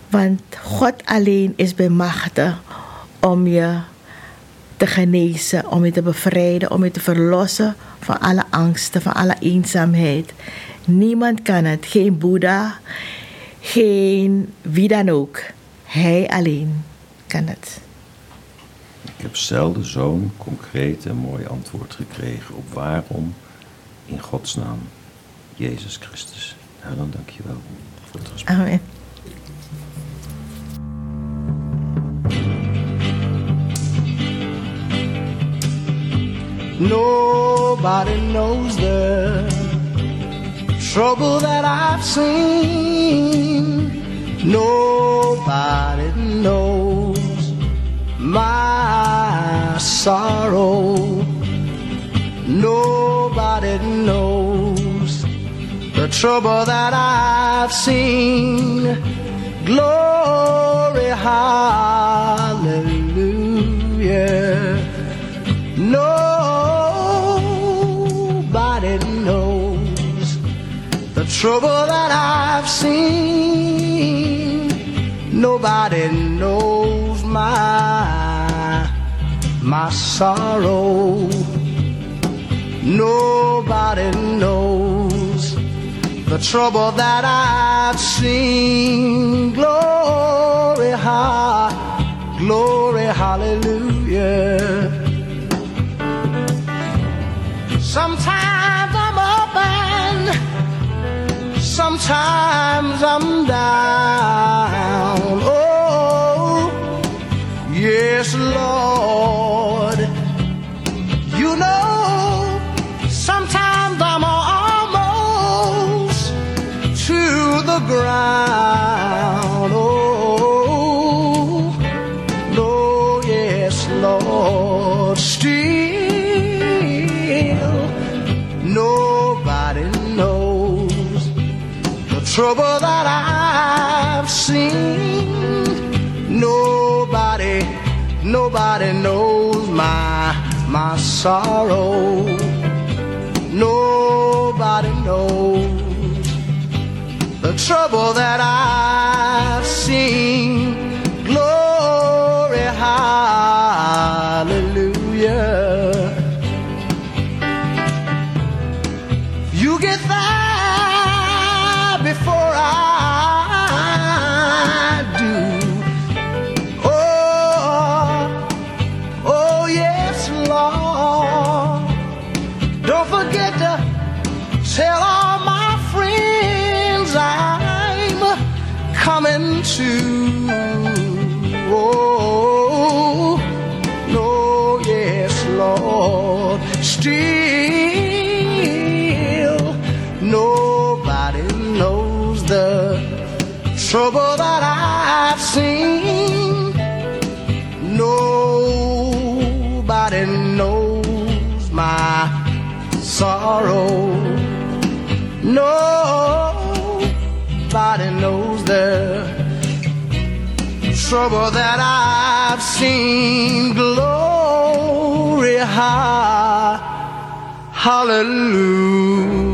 Want God alleen is bemachtigd om je te genezen, om je te bevrijden, om je te verlossen van alle angsten, van alle eenzaamheid. Niemand kan het, geen Boeddha, geen wie dan ook. Hij alleen kan het. Ik heb zelden zo'n concreet en mooi antwoord gekregen op waarom in Gods naam Jezus Christus. Nou, dan dank je wel voor het gesprek. Amen. Nobody knows the trouble that I've seen. Nobody knows my sorrow. Nobody knows the trouble that I've seen. Glory, hallelujah. Nobody trouble that I've seen. Nobody knows my my sorrow. Nobody knows the trouble that I've seen. Glory, ha, glory, hallelujah. Sometimes sometimes I'm down. Oh, yes, Lord. You know, sometimes I'm almost to the ground. Trouble that I've seen. Nobody, nobody knows my my sorrow. Nobody knows the trouble that I've seen. Sorrow. Nobody knows the trouble that I've seen. Glory, ha, hallelujah.